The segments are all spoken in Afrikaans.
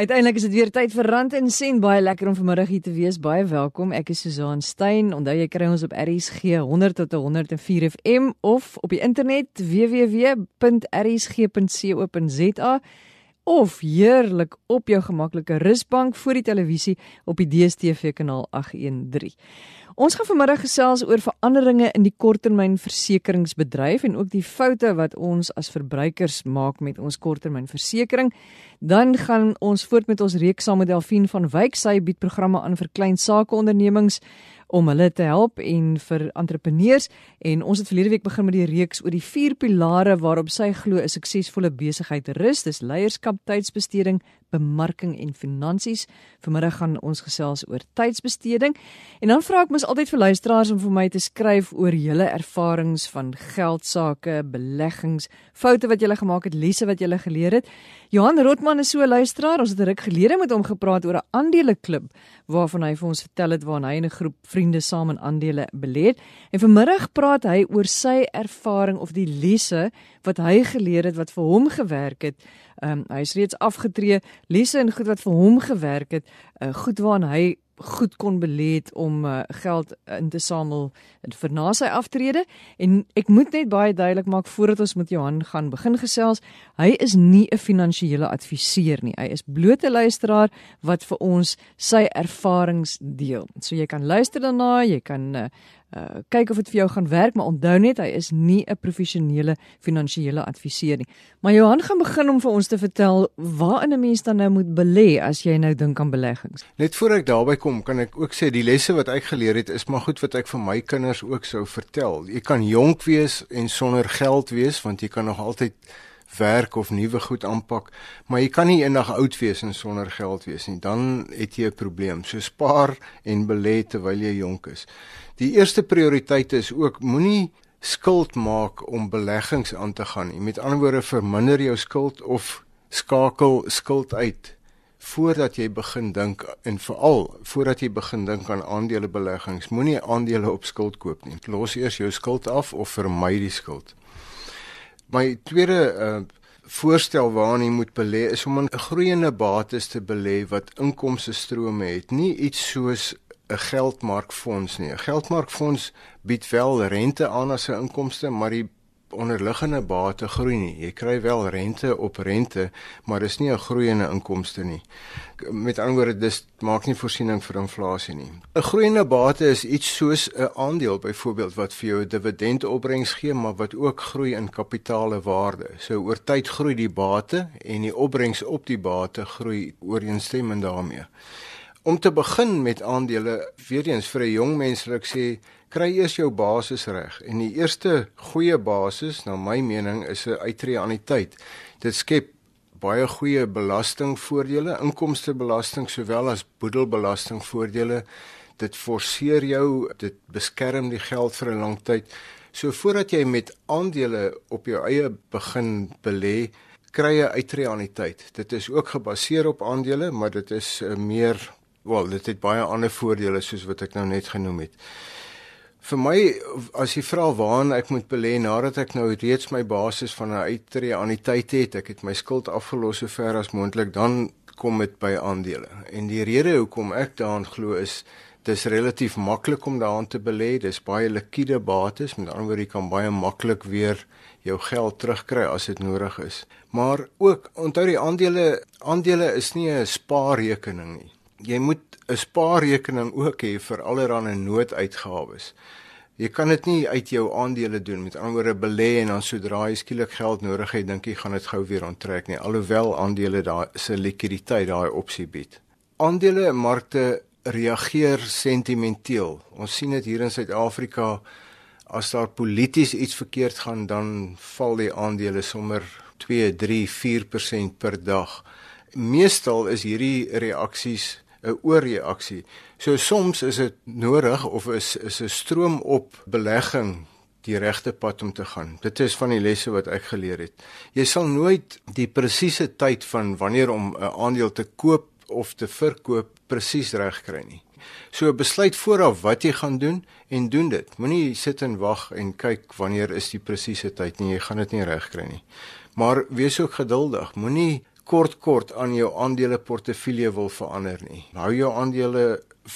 Uiteindelik is dit weer tyd vir Rand en Sent. Baie lekker om vanmiddag hier te wees. Baie welkom. Ek is Susan Stein. Onthou jy kry ons op RSG 100 tot 104 FM of op die internet www.rsg.co.za of heerlik op jou gemaklike rusbank voor die televisie op die DStv kanaal 813. Ons gaan vanmiddag gesels oor veranderinge in die korttermynversekeringsbedryf en ook die foute wat ons as verbruikers maak met ons korttermynversekering. Dan gaan ons voort met ons reeks saam met Delphine van Wyk. Sy bied programme aan vir klein sakeondernemings om hulle te help en vir entrepreneurs en ons het verlede week begin met die reeks oor die vier pilare waarop sy glo 'n suksesvolle besigheid rus. Dis leierskap, tydsbesteding, bemarking en finansies. Vanmiddag gaan ons gesels oor tydsbesteding en dan vra ek mos altyd vir luisteraars om vir my te skryf oor julle ervarings van geld sake, beleggings, foute wat julle gemaak het, lesse wat julle geleer het. Johan Rotman is so 'n luisteraar. Ons het 'n ruk gelede met hom gepraat oor 'n aandeleklub waarvan hy vir ons vertel het waar hy 'n groep vriende saam in aandele belê het. En vanmiddag praat hy oor sy ervaring of die lesse wat hy geleer het wat vir hom gewerk het. Ehm um, hy is reeds afgetree, lesse en goed wat vir hom gewerk het, uh, goed waarna hy goed kon belê het om uh, geld in te samel vir na sy aftrede. En ek moet net baie duidelik maak voordat ons met Johan gaan begin gesels hy is nie 'n finansiële adviseur nie. Hy is bloot 'n luisteraar wat vir ons sy ervarings deel. So jy kan luister daarna jy kan uh, uh kyk of dit vir jou gaan werk, maar onthou net hy is nie 'n professionele finansiële adviseur nie. Maar Johan gaan begin om vir ons te vertel waar 'n mens dan nou moet belê as jy nou dink aan beleggings. Net voor ek daarby kom, kan ek ook sê die lesse wat ek geleer het is maar goed wat ek vir my kinders ook sou vertel. Jy kan jonk wees en sonder geld wees want jy kan nog altyd werk of nuwe goed aanpak, maar jy kan nie eendag oud wees en sonder geld wees nie. Dan het jy 'n probleem. So spaar en belê terwyl jy jonk is. Die eerste prioriteit is ook moenie skuld maak om beleggings aan te gaan nie. Met ander woorde, verminder jou skuld of skakel skuld uit voordat jy begin dink en veral voordat jy begin dink aan aandelebeleggings. Moenie aandele op skuld koop nie. Los eers jou skuld af of vermy die skuld my tweede uh, voorstel waarna jy moet belê is om 'n groeiende bates te belê wat inkomste strome het, nie iets soos 'n geldmarkfonds nie. 'n Geldmarkfonds bied wel rente aan as 'n inkomste, maar die onderliggende bate groei nie. Jy kry wel rente op rente, maar dis nie 'n groeiende inkomste nie. Met ander woorde, dis maak nie voorsiening vir inflasie nie. 'n Groeiende bate is iets soos 'n aandeel byvoorbeeld wat vir jou 'n dividend opbrengs gee, maar wat ook groei in kapitaalwaarde. So oor tyd groei die bate en die opbrengs op die bate groei ooreenstemmend daarmee. Om te begin met aandele, weer eens vir 'n jong mens wil ek sê kry eers jou basis reg en die eerste goeie basis na my mening is 'n uittreë tyd. Dit skep baie goeie belastingvoordele, inkomstebelasting sowel as boedelbelastingvoordele. Dit forceer jou, dit beskerm die geld vir 'n lang tyd. So voordat jy met aandele op jou eie begin belê, kry jy uittreë tyd. Dit is ook gebaseer op aandele, maar dit is uh, meer, wel, dit het baie ander voordele soos wat ek nou net genoem het. Vir my as jy vra waarna ek moet belê nadat ek nou reeds my basis van 'n uittreë tyd het, ek het my skuld afgelos so ver as moontlik, dan kom dit by aandele. En die rede hoekom ek daaraan glo is dis relatief maklik om daaraan te belê. Dis baie likwide bates, met ander woorde jy kan baie maklik weer jou geld terugkry as dit nodig is. Maar ook onthou die aandele aandele is nie 'n spaarrekening nie jy moet 'n spaarrekening ook hê vir allerlei nooduitgawes. Jy kan dit nie uit jou aandele doen met ander woorde belê en dan sodra jy skielik geld nodig het, dink jy gaan dit gou weer onttrek nie. Alhoewel aandele daai se likwiditeit daai opsie bied. Aandele markte reageer sentimenteel. Ons sien dit hier in Suid-Afrika as daar polities iets verkeerd gaan, dan val die aandele sommer 2, 3, 4% per dag. Meestal is hierdie reaksies 'n oorreaksie. So soms is dit nodig of is is 'n stroom op belegging die regte pad om te gaan. Dit is van die lesse wat ek geleer het. Jy sal nooit die presiese tyd van wanneer om 'n aandeel te koop of te verkoop presies reg kry nie. So besluit vooraf wat jy gaan doen en doen dit. Moenie sit en wag en kyk wanneer is die presiese tyd nie. Jy gaan dit nie reg kry nie. Maar wees ook geduldig. Moenie kort kort aan jou aandeleportefeulje wil verander nie. Hou jou aandele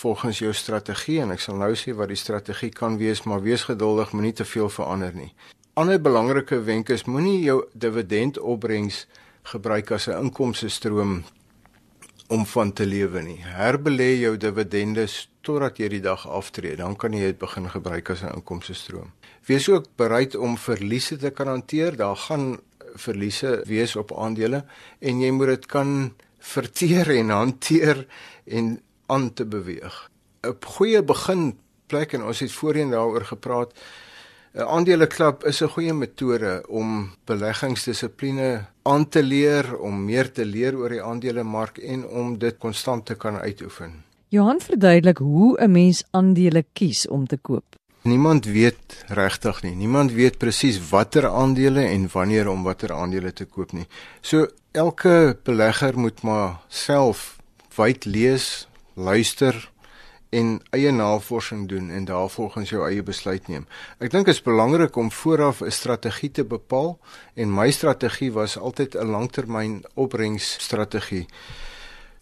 volgens jou strategie en ek sal nou sê wat die strategie kan wees, maar wees geduldig, moenie te veel verander nie. Ander belangrike wenk is moenie jou dividendopbrengs gebruik as 'n inkomste stroom om van te lewe nie. Herbelê jou dividende totdat jy die dag aftree, dan kan jy dit begin gebruik as 'n inkomste stroom. Wees ook bereid om verliese te kan hanteer. Daar gaan verliese wees op aandele en jy moet dit kan verteer en hanteer en aan te beweeg. 'n Goeie beginplek en ons het voorheen daaroor gepraat. 'n Aandeleklub is 'n goeie metode om beleggingsdissipline aan te leer, om meer te leer oor die aandelemark en om dit konstant te kan uitoefen. Johan verduidelik hoe 'n mens aandele kies om te koop. Niemand weet regtig nie. Niemand weet presies watter aandele en wanneer om watter aandele te koop nie. So elke belegger moet maar self wyd lees, luister en eie navorsing doen en daarvolgens jou eie besluit neem. Ek dink dit is belangrik om vooraf 'n strategie te bepaal en my strategie was altyd 'n langtermyn opbrengsstrategie.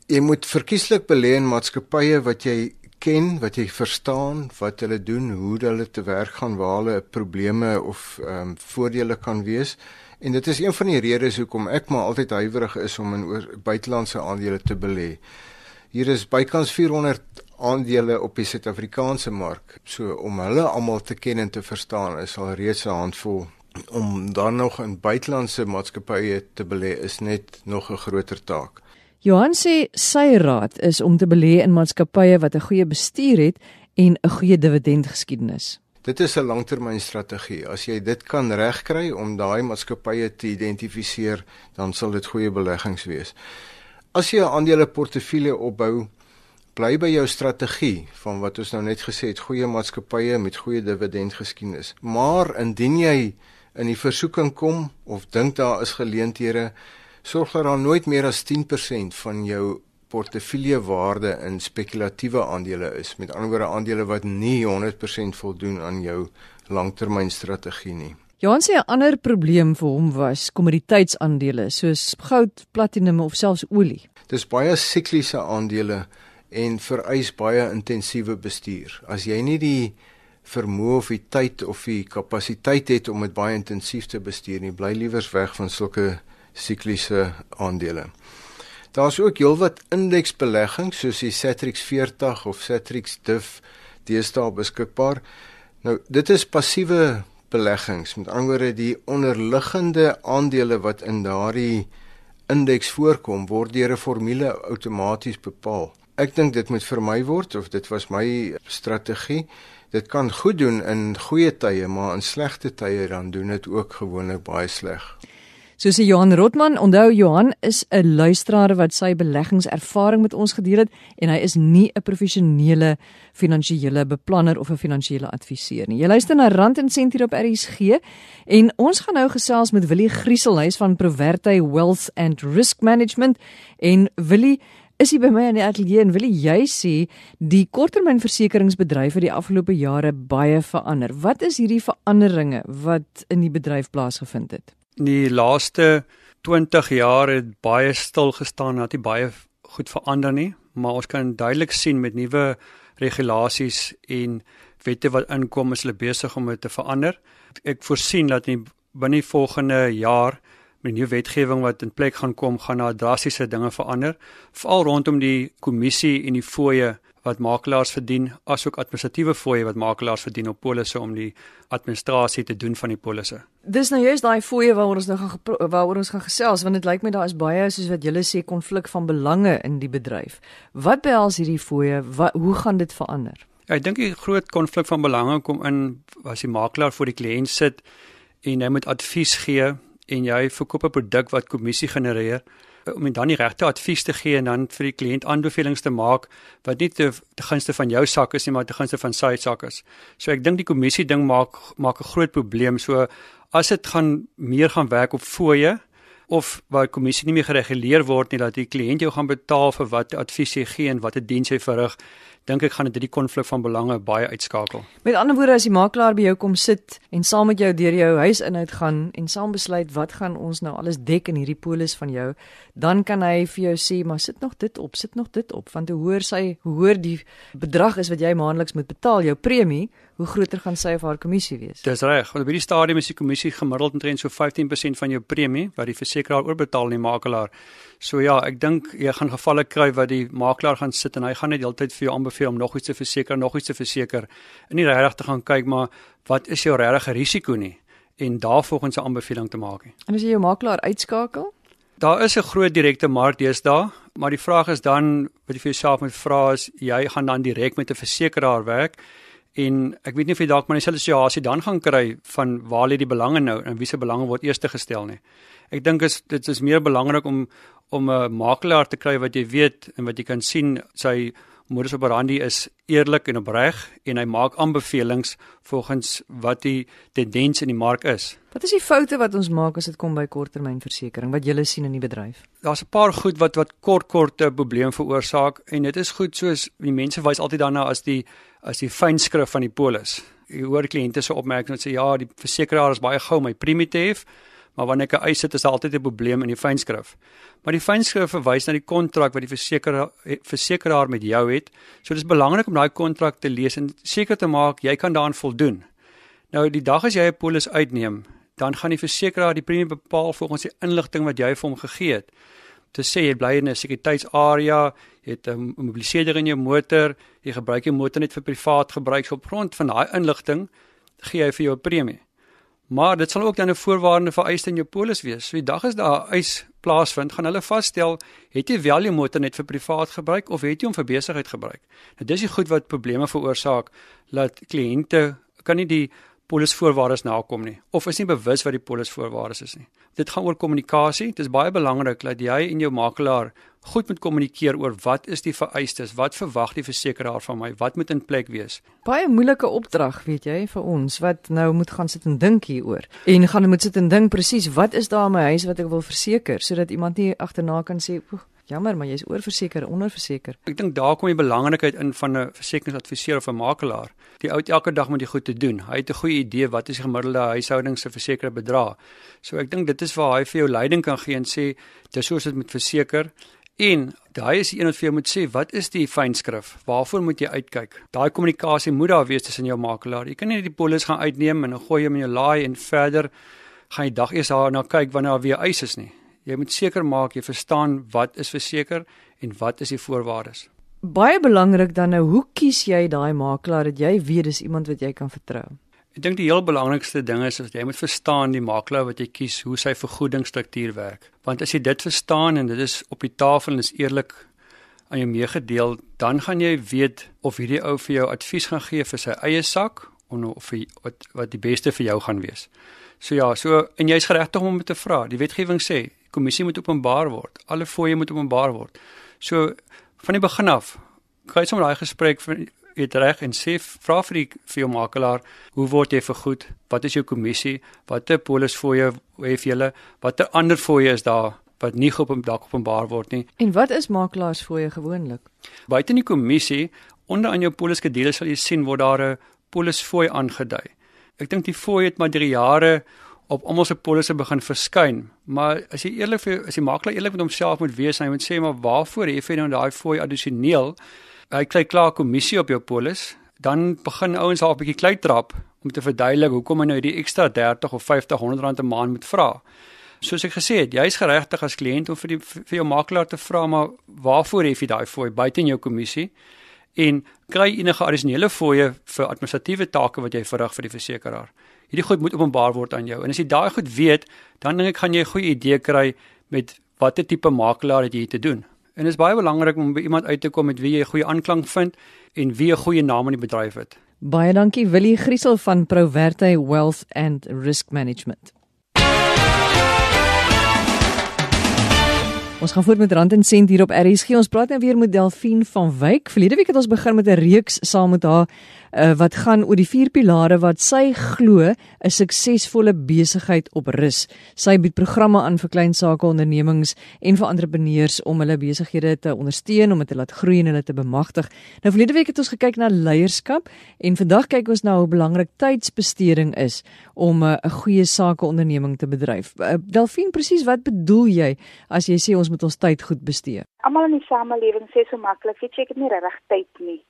Jy moet verkieslik belê in maatskappye wat jy ken, wat jy verstaan, wat hulle doen, hoe hulle te werk gaan, waar hulle probleme of ehm um, voordele kan wees. En dit is een van die redes hoekom ek maar altyd huiwerig is om in buitelandse aandele te belê. Hier is bykans 400 aandele op die Suid-Afrikaanse mark. So om hulle almal te ken en te verstaan is al reeds 'n handvol. Om dan nog in buitelandse maatskappye te belê is net nog 'n groter taak. Johan sê sy raad is om te belê in maatskappye wat 'n goeie bestuur het en 'n goeie dividendgeskiedenis. Dit is 'n langtermynstrategie. As jy dit kan regkry om daai maatskappye te identifiseer, dan sal dit goeie beleggings wees. As jy 'n aandeleportefeulje opbou, bly by jou strategie van wat ons nou net gesê het, goeie maatskappye met goeie dividendgeskiedenis. Maar indien jy in die versoeking kom of dink daar is geleenthede, sorg dat daar nooit meer as 10% van jou portefeulje waarde in spekulatiewe aandele is. Met ander woorde aandele wat nie 100% voldoen aan jou langtermynstrategie nie. Johan sê 'n ander probleem vir hom was kommoditeitsaandele soos goud, platinum of selfs olie. Dis baie sikliese aandele en vereis baie intensiewe bestuur. As jy nie die vermoë of die tyd of die kapasiteit het om dit baie intensief te bestuur nie, bly liewers weg van sulke sikliese aandele. Daar's ook heelwat indeksbeleggings soos die Satrix 40 of Satrix Div deesdae beskikbaar. Nou, dit is passiewe beleggings. Met ander woorde die onderliggende aandele wat in daardie indeks voorkom word deur 'n formule outomaties bepaal. Ek dink dit moet vermy word of dit was my strategie. Dit kan goed doen in goeie tye, maar in slegte tye dan doen dit ook gewoonlik baie sleg. Soos Johan Rotman, onthou Johan is 'n luisteraar wat sy beleggingservaring met ons gedeel het en hy is nie 'n professionele finansiële beplanner of 'n finansiële adviseur nie. Jy luister na Rand en Sent hier op RSG en ons gaan nou gesels met Willie Grieselhuis van Proverty Wealth and Risk Management en Willie is hy by my in die ateljee en wil jy sê die korttermynversekeringsbedryf het die afgelope jare baie verander. Wat is hierdie veranderinge wat in die bedryf plaasgevind het? Die laaste 20 jaar het baie stil gestaan, het nie baie goed verander nie, maar ons kan duidelik sien met nuwe regulasies en wette wat inkom is hulle besig om dit te verander. Ek voorsien dat in binne volgende jaar met nuwe wetgewing wat in plek gaan kom, gaan daar drastiese dinge verander, veral rondom die kommissie en die fooie wat makelaars verdien asook administratiewe fooie wat makelaars verdien op polisse om die administrasie te doen van die polisse. Dis nou juist daai fooie waaroor ons nou gaan waaroor ons gaan gesels want dit lyk my daar is baie soos wat julle sê konflik van belange in die bedryf. Wat behels hierdie fooie? Wat hoe gaan dit verander? Ja, ek dink die groot konflik van belange kom in as die makelaar voor die kliënt sit en hy moet advies gee en jy verkoop 'n produk wat kommissie genereer om dan die regte advies te gee en dan vir die kliënt aanbevelings te maak wat nie te, te gunste van jou sak is nie maar te gunste van sy sak is. So ek dink die kommissie ding maak maak 'n groot probleem. So as dit gaan meer gaan werk op fooie of waar kommissie nie meer gereguleer word nie dat die kliënt jou gaan betaal vir wat advies jy gee en watter diens jy verrig, dink ek gaan dit die konflik van belange baie uitskakel. Met ander woorde as die makelaar by jou kom sit en saam met jou deur jou huis inhoud gaan en saam besluit wat gaan ons nou alles dek in hierdie polis van jou, dan kan hy vir jou sê maar sit nog dit op, sit nog dit op want hoe hoor sy hoe hoor die bedrag is wat jy maandeliks moet betaal jou premie, hoe groter gaan sy of haar kommissie wees. Dis reg, want by die stadium is die kommissie gemiddeld omtrent so 15% van jou premie wat die versekeraar oorbetaal aan die makelaar. So ja, ek dink jy gaan gevalle kry wat die makelaar gaan sit en hy gaan net heeltyd vir jou aanbeveel om nog iets te verseker, nog iets te verseker. En nie regtig te gaan kyk maar wat is jou regte risiko nie en daarvolgens 'n aanbeveling te maak nie. En as jy jou makelaar uitskakel? Daar is 'n groot direkte mark deesdae, maar die vraag is dan wat jy vir jouself moet vra is jy gaan dan direk met 'n versekeraar werk en ek weet nie of jy dalk maar dieselfde situasie dan gaan kry van waar lê die belange nou en wie se belange word eers gestel nie. Ek dink is dit is meer belangrik om om 'n makelaar te kry wat jy weet en wat jy kan sien sy modus operandi is eerlik en opreg en hy maak aanbevelings volgens wat die tendens in die mark is. Wat is die foute wat ons maak as dit kom by korttermynversekering wat jy sien in die bedryf? Daar's 'n paar goed wat wat kort kort 'n probleem veroorsaak en dit is goed soos die mense wys altyd daarna as die as die fynskrif van die polis. Jy hoor kliënte se opmerking sê ja, die versekeraar is baie gou my premie te hef maar wanneer ek 'n eis sit is daar altyd 'n probleem in die fynskrif. Maar die fynskrif verwys na die kontrak wat die versekeraar versekeraar met jou het. So dis belangrik om daai kontrak te lees en seker te maak jy kan daaraan voldoen. Nou die dag as jy 'n polis uitneem, dan gaan die versekeraar die premie bepaal volgens die inligting wat jy vir hom gegee het. Te sê jy bly in 'n sekuriteitsarea, jy het 'n mobiliseerder in jou motor, jy gebruik jou motor net vir privaat gebruik, so op grond van daai inligting gee hy vir jou 'n premie. Maar dit sal ook dan 'n voorwaarde vereis in jou polis wees. So die dag as daar 'n eis plaasvind, gaan hulle vasstel, het jy wel jou motor net vir privaat gebruik of het jy hom vir besigheid gebruik? Nou dis die goed wat probleme veroorsaak dat kliënte kan nie die polisvoorwaardes nakom nie of is nie bewus wat die polisvoorwaardes is nie. Dit gaan oor kommunikasie. Dit is baie belangrik dat jy en jou makelaar goed moet kommunikeer oor wat is die vereistes, wat verwag die versekeraar van my, wat moet in plek wees. Baie moeilike opdrag, weet jy, vir ons wat nou moet gaan sit en dink hieroor. En gaan moet sit en dink presies wat is daar in my huis wat ek wil verseker sodat iemand nie agterna kan sê, Jammer, maar jy's oorverseker, onderverseker. Ek dink daar kom die belangrikheid in van 'n versekeringsadviseur of 'n makelaar. Die ou elke dag moet jy goed te doen. Hy het 'n goeie idee wat is die gemiddelde huishouding se versekerde bedrag. So ek dink dit is waar hy vir jou leiding kan gee en sê dis soos dit met verseker en daai is die een wat vir jou moet sê wat is die fynskrif? Waarvoor moet jy uitkyk? Daai kommunikasie moet daar wees tussen jou makelaar. Jy kan nie die polis gaan uitneem en gooi hom in jou laai en verder gaan jy dag eers daarna kyk wanneer daar weer eis is nie. Jy moet seker maak jy verstaan wat is verseker en wat is die voorwaardes. Baie belangrik dan nou, hoe kies jy daai makelaar dat jy weet dis iemand wat jy kan vertrou? Ek dink die heel belangrikste ding is dat jy moet verstaan die makelaar wat jy kies, hoe sy vergoedingsstruktuur werk. Want as jy dit verstaan en dit is op die tafel en is eerlik aan jou meegedeel, dan gaan jy weet of hierdie ou vir jou advies gaan gee vir sy eie sak of vir wat wat die beste vir jou gaan wees. So ja, so en jy's geregtig om om te vra. Die wetgewing sê kommissie moet openbaar word. Alle fooie moet openbaar word. So van die begin af, kry sommer daai gesprek vir weet reg en sê vra vir die vir jou makelaar, hoe word jy vergoed? Wat is jou kommissie? Watter polis fooie het jy? Watter ander fooie is daar wat nie op 'n dak openbaar word nie? En wat is makelaars fooie gewoonlik? Buite die kommissie, onder aan jou poliskedule sal jy sien word daar 'n polisfooi aangedui. Ek dink die fooi het maar deur jare op almal se polisse begin verskyn. Maar as jy eerlik vir as die makelaar eerlik met homself moet wees, hy moet sê maar waarvoor hê jy nou daai fooi addisioneel? Hy kry klaar kommissie op jou polis, dan begin ouens al 'n bietjie klei trap om te verduidelik hoekom hy nou hierdie ekstra 30 of 50 100 rand 'n maand moet vra. Soos ek gesê het, jy's geregtig as kliënt om vir die vir jou makelaar te vra maar waarvoor hê jy daai fooi buite in jou kommissie? En kry enige addisionele fooie vir administratiewe take wat jy verrig vir die versekeraar hierdie goed moet openbaar word aan jou. En as jy daai goed weet, dan dink ek gaan jy 'n goeie idee kry met watter tipe makelaar jy te doen. En dit is baie belangrik om by iemand uit te kom met wie jy 'n goeie aanklank vind en wie 'n goeie naam in die bedryf het. Baie dankie Willie Griesel van Proverte Wealth and Risk Management. Ons gaan voort met Rand en Sent hier op RSG. Ons praat nou weer met Delphine van Wyk. Verlede week het ons begin met 'n reeks saam met haar uh, wat gaan oor die vier pilare wat sy glo 'n suksesvolle besigheid op rus. Sy bied programme aan vir klein sake ondernemings en vir entrepreneurs om hulle besighede te ondersteun om dit te laat groei en hulle te bemagtig. Nou verlede week het ons gekyk na leierskap en vandag kyk ons na hoe belangrik tydsbesteding is om eh, 'n uh, goeie sake onderneming te bedryf. Uh, Delphine, presies wat bedoel jy as jy sê ons moet ons tyd goed bestee? Almal in die samelewing sê so maklik, weet jy, ek het nie regtig tyd nie.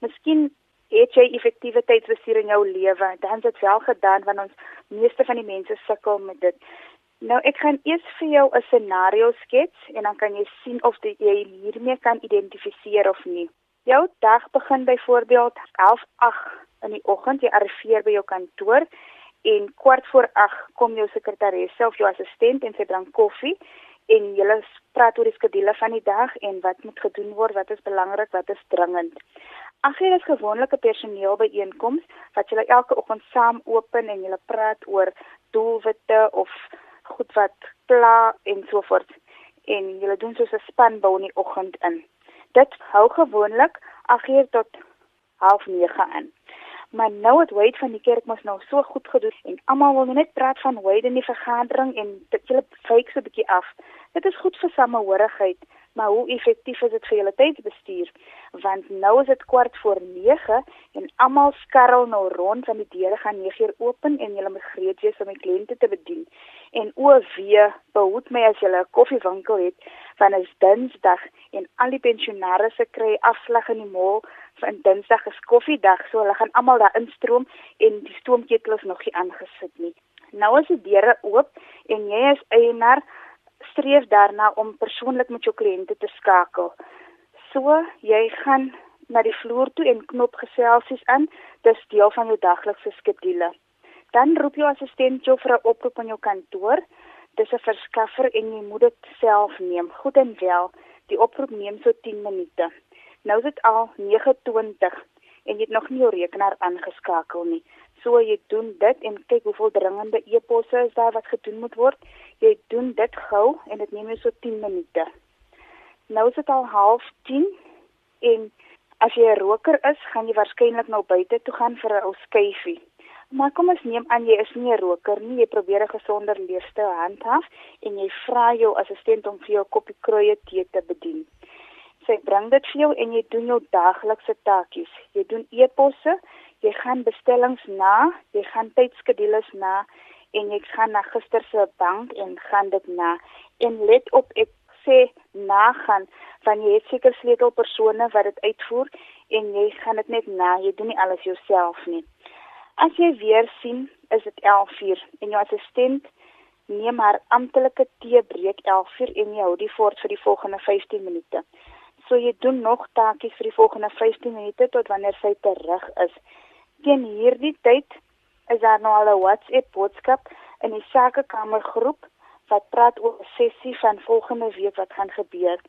Miskien het jy effektiewe tydsbestuur in jou lewe? Dan is dit wel gedaan want ons meeste van die mense sukkel met dit. Nou ek gaan eers vir jou 'n scenario skets en dan kan jy sien of jy hiermee kan identifiseer of nie. Jou dag begin byvoorbeeld 11:08 in die oggend, jy arriveer by jou kantoor en kwart voor 8 kom jou sekretaresse of jou assistent en sy bring koffie en julle praat oor die skedule van die dag en wat moet gedoen word, wat is belangrik, wat is dringend. Ag hier is gewoonlike personeelbyeenkoms wat julle elke oggend saam open en julle praat oor doelwitte of goed wat pla en so voort. En julle doen soos 'n spanbou in die oggend in. Dit hou gewoonlik ag hier tot 09:30 aan. Maar nou het Wade van die kerk mos nou so goed gedoen en almal wil net praat van Wade in die vergadering en dit julle so 'n bietjie af. Dit is goed vir samehorigheid maar hoe effektief is dit vir julle tydsbestuur? Want nou is dit kwart voor 9 en almal skarrel nou rond want die deure gaan 9uur open en julle moet gereed wees om die kliënte te bedien. En o wee, behoed my as julle 'n koffiewinkel het van is Dinsdag en al die pensionaarsse kry afslag in die mall van Dinsdag is koffiedag, so hulle gaan almal daar instroom en die stoomketel is nog nie aangesit nie. Nou is die deure oop en jy is eienaar streef daarna om persoonlik met jou kliënte te skakel. So jy gaan na die vloer toe en knop geselsies aan, dis deel van jou daglikse skedule. Dan roep jou assistent jou vir 'n oproep aan jou kantoor. Dis 'n verskaffer en jy moet dit self neem. Goed en wel, die oproep neem so 10 minute. Nou is dit al 9:20 en jy het nog nie jou rekenaar aangeskakel nie. So jy doen dit en kyk hoeveel dringende e-posse is daar wat gedoen moet word. Jy doen dit gou en dit neem jou so 10 minute. Nou is dit al 09:30 en as jy 'n roker is, gaan jy waarskynlik nou buite toe gaan vir 'n ou skyfie. Maar kom ons neem aan jy is nie 'n roker nie, jy probeer 'n gesonder leefstyl handhaaf en jy vra jou assistent om vir jou 'n koppie kruie tee te bedien. Sy bring dit vir jou en jy doen jou daaglikse taakies. Jy doen e-posse, jy gaan bestellings na, jy gaan tydskedules na en jy gaan na gister se bank en gaan dit na. En let op ek sê nagaan van jy het seker sleutelpersone wat dit uitvoer en jy gaan dit net na, jy doen nie alles jouself nie. As jy weer sien, is dit 11:00 en jou assistent neem haar amptelike teebreek 11:00 en jy hou die voort vir die volgende 15 minute. So jy doen nog taakies vir die volgende 15 minute tot wanneer sy terug is. Teen hierdie tyd is daar nou al 'n WhatsApp boodskap in die sakekamergroep wat praat oor 'n sessie van volgende week wat gaan gebeur.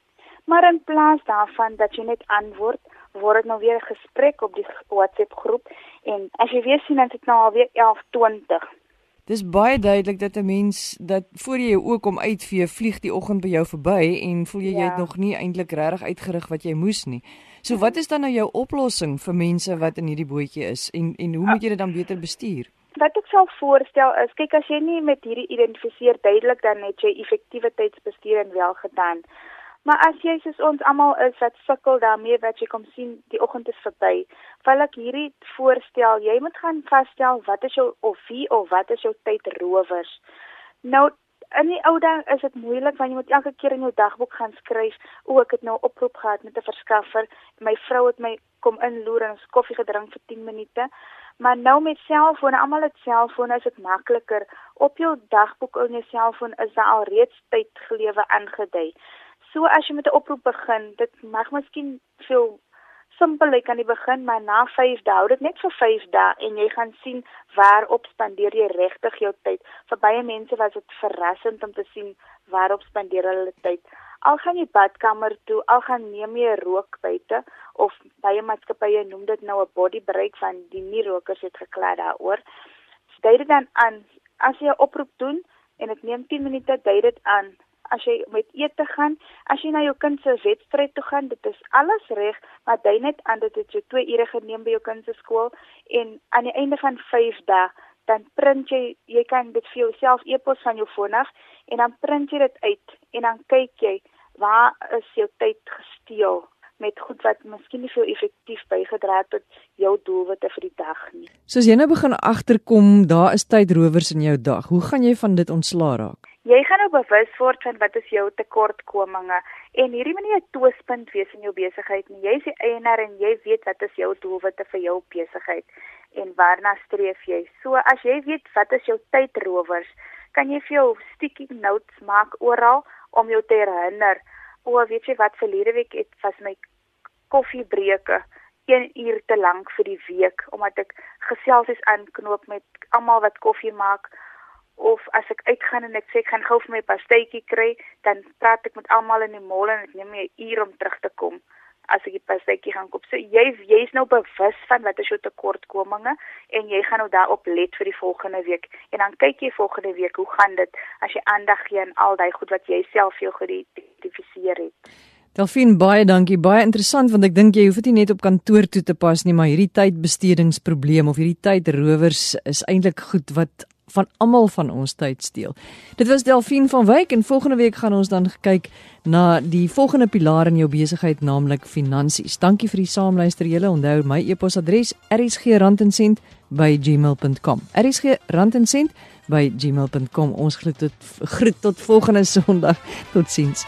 Maar in plaas daarvan dat jy net antwoord, word dit nou weer 'n gesprek op die WhatsApp groep en as jy weer sien dan dit nou alweer 11:20. Dis baie duidelik dat 'n mens dat voor jy jou oë kom uitvee, vlieg die oggend by jou verby en voel jy ja. jy het nog nie eintlik regtig uitgerig wat jy moes nie. So wat is dan nou jou oplossing vir mense wat in hierdie bootjie is en en hoe moet jy dit dan beter bestuur? Wat ek sou voorstel is, kyk as jy nie met hierdie identifiseer duidelik dan net jy effektiewe tydsbestuur en wel gedaan. Maar as jy soos ons almal is wat sukkel daarmee wat jy kom sien die oggend is verby, wil ek hierdie voorstel, jy moet gaan vasstel wat is jou of wie of wat is jou tydrowers. Nou in die ou dae is dit moeilik want jy moet elke keer in jou dagboek gaan skryf o ek het nou oproep gehad met 'n verskaffer. My vrou het my kom inloer en ons koffie gedrink vir 10 minute. Maar nou met selfone almal het selfone is dit makliker. Op jou dagboek in jou selfoon is daar al reeds tyd gelewe aangedui. So as jy met 'n oproep begin dit mag miskien veel simpel lyk aan die begin, maar na 5 dae, hou dit net vir 5 dae en jy gaan sien waarop spandeer jy regtig jou tyd. Vir baie mense was dit verrassend om te sien waarop spandeer hulle tyd. Al gaan jy badkamer toe, al gaan neem jy rook buite of baie maatskappye noem dit nou 'n body break van die nie rokers het gekla daaroor. Dui dit dan aan as jy 'n oproep doen en ek neem 10 minute, dui dit aan as jy met ete gaan, as jy na jou kind se wedstryd toe gaan, dit is alles reg, maar jy net aan dit het jou 2 ure geneem by jou kind se skool en aan die einde van 5 dae dan print jy jy kan dit vir jouself e-pos van jou foon af en dan print jy dit uit en dan kyk jy waar is jou tyd gesteel met goed wat miskien nie veel effektief bygedra het tot jou doelwitte vir die dag nie. Soos jy nou begin agterkom, daar is tydrowers in jou dag. Hoe gaan jy van dit ontslaa raak? Jy gaan nou bewus word van wat is jou tekortkominge en hierdie moenie 'n twispunt wees in jou besigheid nie. Jy is die eienaar en jy weet wat is jou doelwitte vir jou besigheid en waarna streef jy. So as jy weet wat is jou tydrowers, kan jy vir jou sticky notes maak oral om jou te herinner O, weet jy wat verlede week het was my koffiebreuke 1 uur te lank vir die week omdat ek geselsies aanknoop met almal wat koffie maak of as ek uitgaan en ek sê ek gaan gou vir my pastytjie kry, dan praat ek met almal in die mall en dit neem my 'n uur om terug te kom as ek die pastytjie gaan koop. So jy jy's nou bewus van wat is jou tekortkominge en jy gaan nou daarop let vir die volgende week. En dan kyk jy volgende week hoe gaan dit as jy aandag gee aan al daai goed wat jy self jou geïdentifiseer het. Delfien baie dankie. Baie interessant want ek dink jy hoef dit nie net op kantoor toe te pas nie, maar hierdie tydbestedingsprobleem of hierdie tydrowers is eintlik goed wat van almal van ons tyd steel. Dit was Delphine van Wyk en volgende week gaan ons dan kyk na die volgende pilaar in jou besigheid naamlik finansies. Dankie vir die saamluister julle. Onthou my e-posadres rsgrandencent@gmail.com. rsgrandencent@gmail.com. Ons groet tot groet tot volgende Sondag. Totsiens.